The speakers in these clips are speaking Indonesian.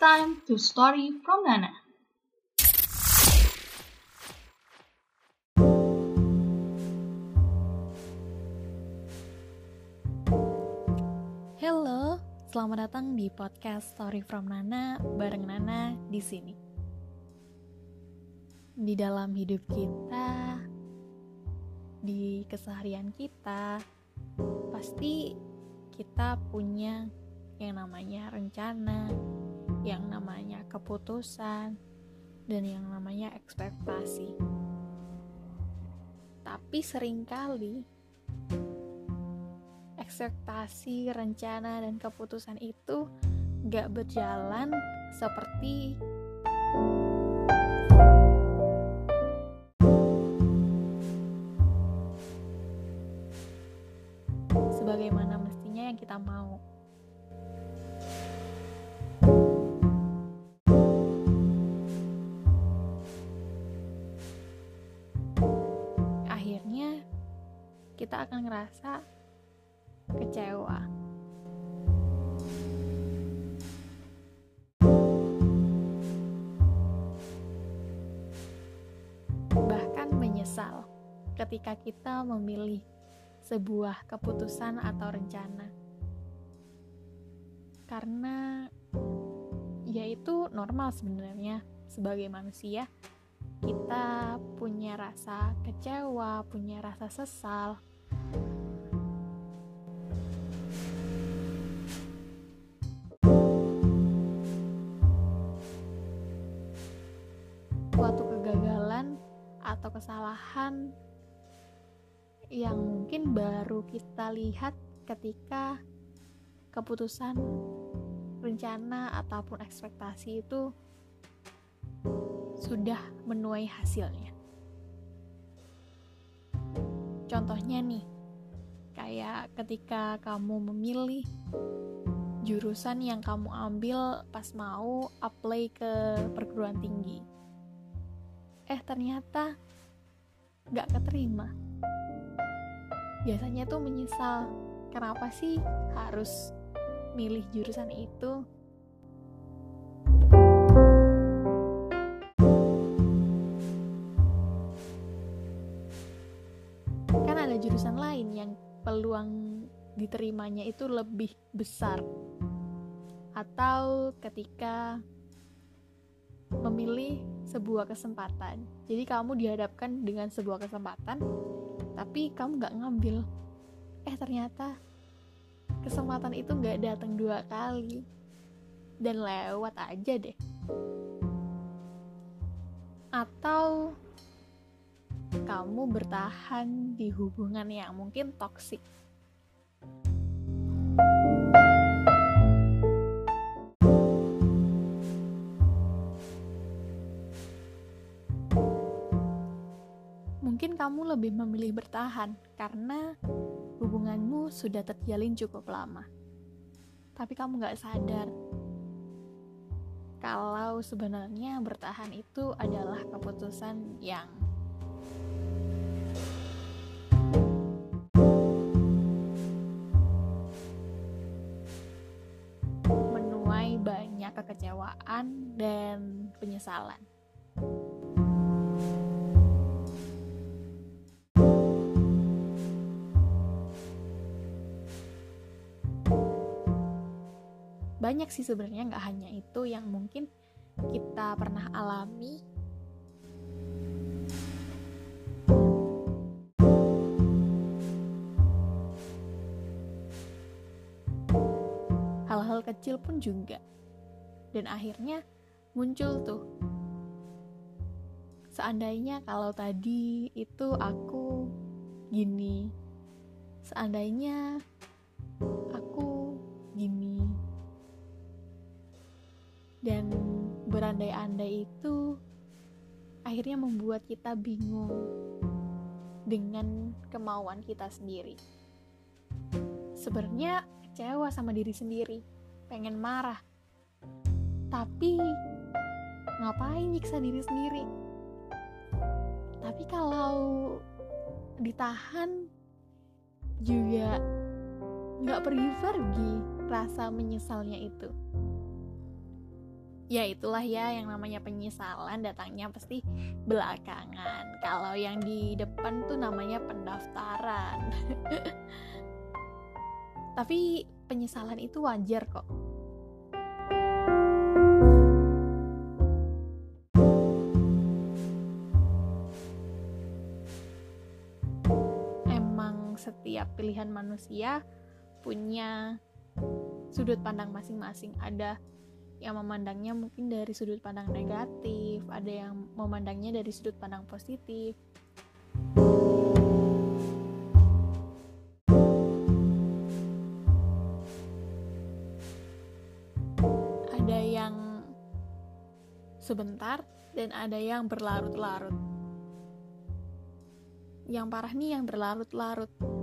time to story from Nana. Halo, selamat datang di podcast Story from Nana bareng Nana di sini. Di dalam hidup kita, di keseharian kita, pasti kita punya yang namanya rencana, yang namanya keputusan, dan yang namanya ekspektasi. Tapi sering kali ekspektasi, rencana, dan keputusan itu gak berjalan seperti sebagaimana mestinya yang kita mau. Akan ngerasa kecewa. Bahkan menyesal ketika kita memilih sebuah keputusan atau rencana. Karena ya itu normal sebenarnya sebagai manusia kita punya rasa kecewa, punya rasa sesal. Kesalahan yang mungkin baru kita lihat ketika keputusan, rencana, ataupun ekspektasi itu sudah menuai hasilnya. Contohnya nih, kayak ketika kamu memilih jurusan yang kamu ambil pas mau apply ke perguruan tinggi. Eh ternyata gak keterima. Biasanya tuh menyesal, kenapa sih harus milih jurusan itu? kan ada jurusan lain yang peluang diterimanya itu lebih besar atau ketika memilih sebuah kesempatan. Jadi kamu dihadapkan dengan sebuah kesempatan tapi kamu nggak ngambil. Eh ternyata kesempatan itu nggak datang dua kali. Dan lewat aja deh. Atau kamu bertahan di hubungan yang mungkin toksik. Kamu lebih memilih bertahan karena hubunganmu sudah terjalin cukup lama. Tapi kamu gak sadar kalau sebenarnya bertahan itu adalah keputusan yang menuai banyak kekecewaan dan penyesalan. Banyak sih sebenarnya nggak hanya itu yang mungkin kita pernah alami. Hal-hal kecil pun juga. Dan akhirnya muncul tuh. Seandainya kalau tadi itu aku gini seandainya dan berandai-andai itu akhirnya membuat kita bingung dengan kemauan kita sendiri sebenarnya kecewa sama diri sendiri, pengen marah. Tapi ngapain nyiksa diri sendiri? Tapi kalau ditahan juga nggak pergi-pergi rasa menyesalnya itu. Ya itulah ya yang namanya penyesalan datangnya pasti belakangan. Kalau yang di depan tuh namanya pendaftaran. Tapi penyesalan itu wajar kok. Emang setiap pilihan manusia punya sudut pandang masing-masing. Ada yang memandangnya mungkin dari sudut pandang negatif, ada yang memandangnya dari sudut pandang positif. Ada yang sebentar dan ada yang berlarut-larut. Yang parah nih yang berlarut-larut.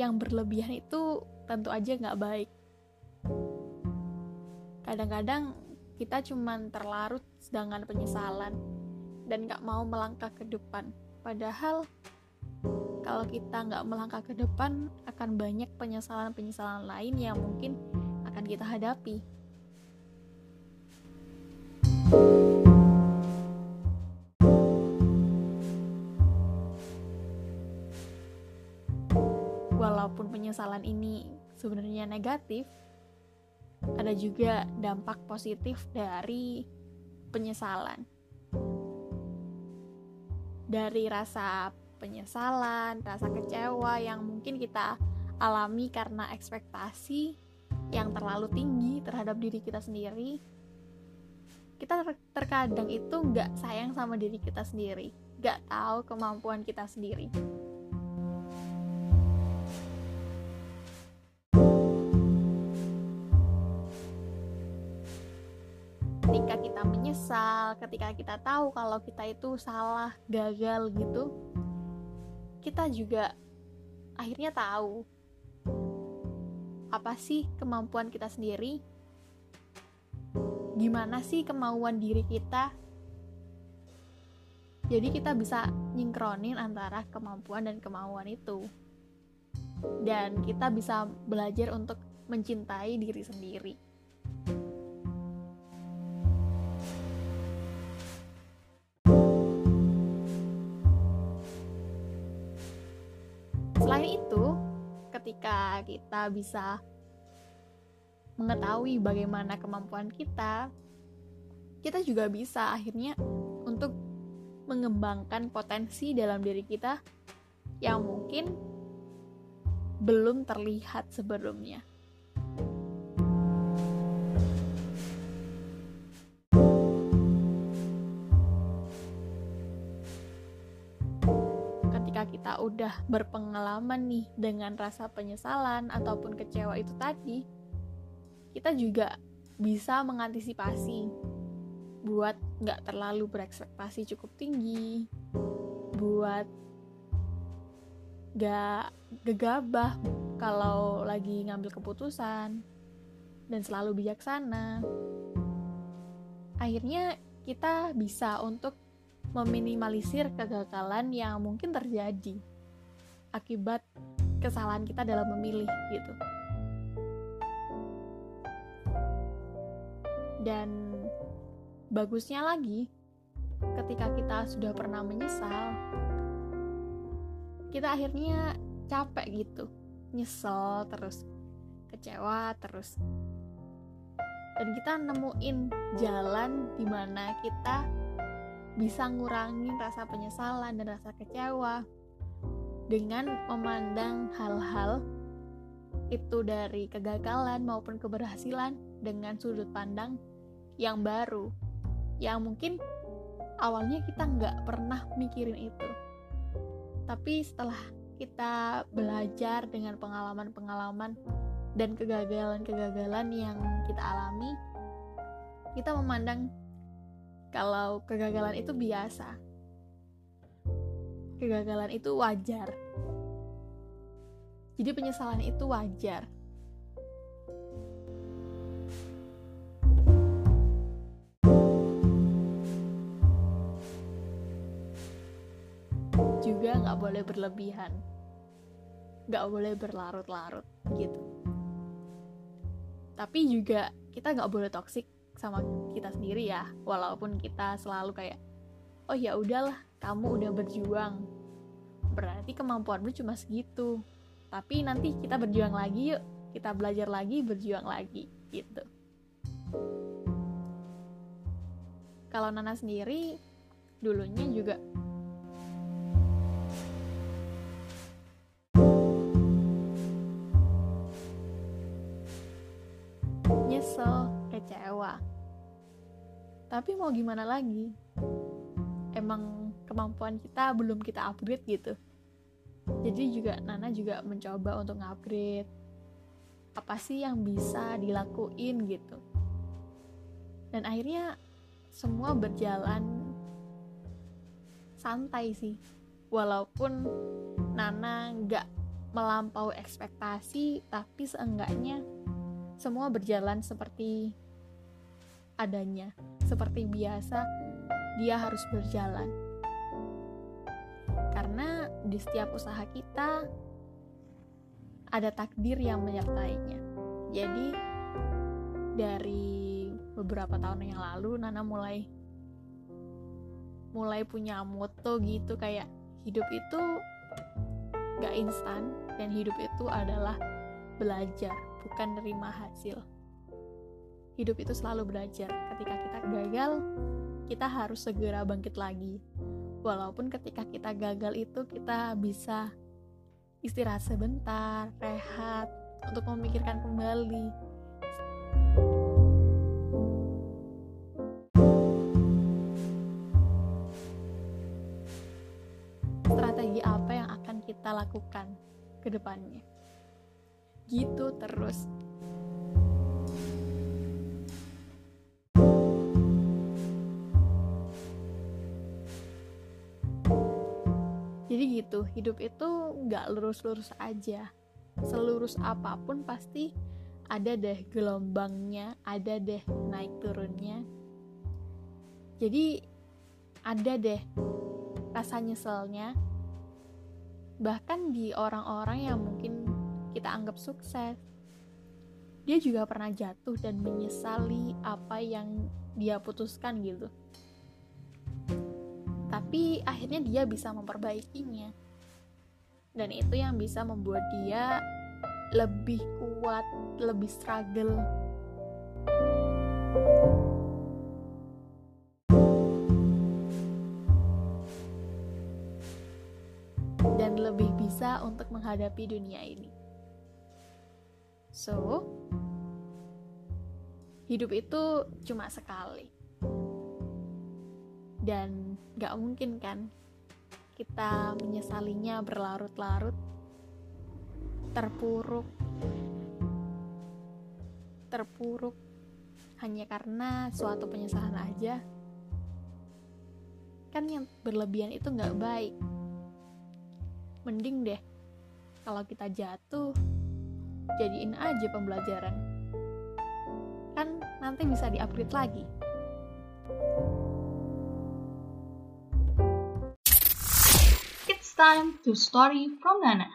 Yang berlebihan itu tentu aja nggak baik. Kadang-kadang kita cuman terlarut sedangkan penyesalan dan nggak mau melangkah ke depan. Padahal kalau kita nggak melangkah ke depan akan banyak penyesalan-penyesalan lain yang mungkin akan kita hadapi. Walaupun penyesalan ini sebenarnya negatif, ada juga dampak positif dari penyesalan. Dari rasa penyesalan, rasa kecewa yang mungkin kita alami karena ekspektasi yang terlalu tinggi terhadap diri kita sendiri, kita terkadang itu nggak sayang sama diri kita sendiri, nggak tahu kemampuan kita sendiri. Ketika kita tahu kalau kita itu salah, gagal gitu, kita juga akhirnya tahu apa sih kemampuan kita sendiri, gimana sih kemauan diri kita. Jadi kita bisa nyingkronin antara kemampuan dan kemauan itu. Dan kita bisa belajar untuk mencintai diri sendiri. Selain itu, ketika kita bisa mengetahui bagaimana kemampuan kita, kita juga bisa akhirnya untuk mengembangkan potensi dalam diri kita yang mungkin belum terlihat sebelumnya. Kita udah berpengalaman nih dengan rasa penyesalan ataupun kecewa itu tadi, kita juga bisa mengantisipasi buat nggak terlalu berekspektasi cukup tinggi, buat nggak gegabah kalau lagi ngambil keputusan, dan selalu bijaksana. Akhirnya kita bisa untuk meminimalisir kegagalan yang mungkin terjadi akibat kesalahan kita dalam memilih gitu. Dan bagusnya lagi, ketika kita sudah pernah menyesal, kita akhirnya capek gitu, nyesel terus, kecewa terus. Dan kita nemuin jalan di mana kita bisa ngurangin rasa penyesalan dan rasa kecewa. Dengan memandang hal-hal itu dari kegagalan maupun keberhasilan dengan sudut pandang yang baru yang mungkin awalnya kita nggak pernah mikirin itu. Tapi setelah kita belajar dengan pengalaman-pengalaman dan kegagalan-kegagalan yang kita alami kita memandang kalau kegagalan itu biasa. Kegagalan itu wajar. Jadi penyesalan itu wajar. juga nggak boleh berlebihan nggak boleh berlarut-larut gitu tapi juga kita nggak boleh toksik sama kita sendiri ya walaupun kita selalu kayak oh ya udahlah kamu udah berjuang. Berarti kemampuanmu cuma segitu. Tapi nanti kita berjuang lagi yuk kita belajar lagi berjuang lagi gitu. Kalau Nana sendiri dulunya juga tapi mau gimana lagi? Emang kemampuan kita belum kita upgrade gitu. Jadi juga Nana juga mencoba untuk upgrade apa sih yang bisa dilakuin gitu? Dan akhirnya semua berjalan santai sih. Walaupun Nana nggak melampaui ekspektasi tapi seenggaknya semua berjalan seperti adanya. Seperti biasa dia harus berjalan. Karena di setiap usaha kita ada takdir yang menyertainya. Jadi dari beberapa tahun yang lalu Nana mulai mulai punya moto gitu kayak hidup itu gak instan dan hidup itu adalah belajar bukan nerima hasil hidup itu selalu belajar ketika kita gagal kita harus segera bangkit lagi walaupun ketika kita gagal itu kita bisa istirahat sebentar, rehat, untuk memikirkan kembali. Strategi apa yang akan kita lakukan ke depannya? Gitu terus. Gitu. Hidup itu nggak lurus-lurus aja. Selurus apa pun pasti ada deh gelombangnya ada deh naik turunnya. Jadi ada deh rasa nyeselnya. Bahkan di orang-orang yang mungkin kita anggap sukses dia juga pernah jatuh dan menyesali apa yang dia putuskan gitu tapi akhirnya dia bisa memperbaikinya. Dan itu yang bisa membuat dia lebih kuat lebih struggle. Dan lebih bisa untuk menghadapi dunia ini. So hidup itu cuma sekali dan gak mungkin kan kita menyesalinya berlarut-larut terpuruk terpuruk hanya karena suatu penyesalan aja. Kan yang berlebihan itu nggak baik. Mending deh kalau kita jatuh jadiin aja pembelajaran. Kan nanti bisa di-upgrade lagi time to story from Nana.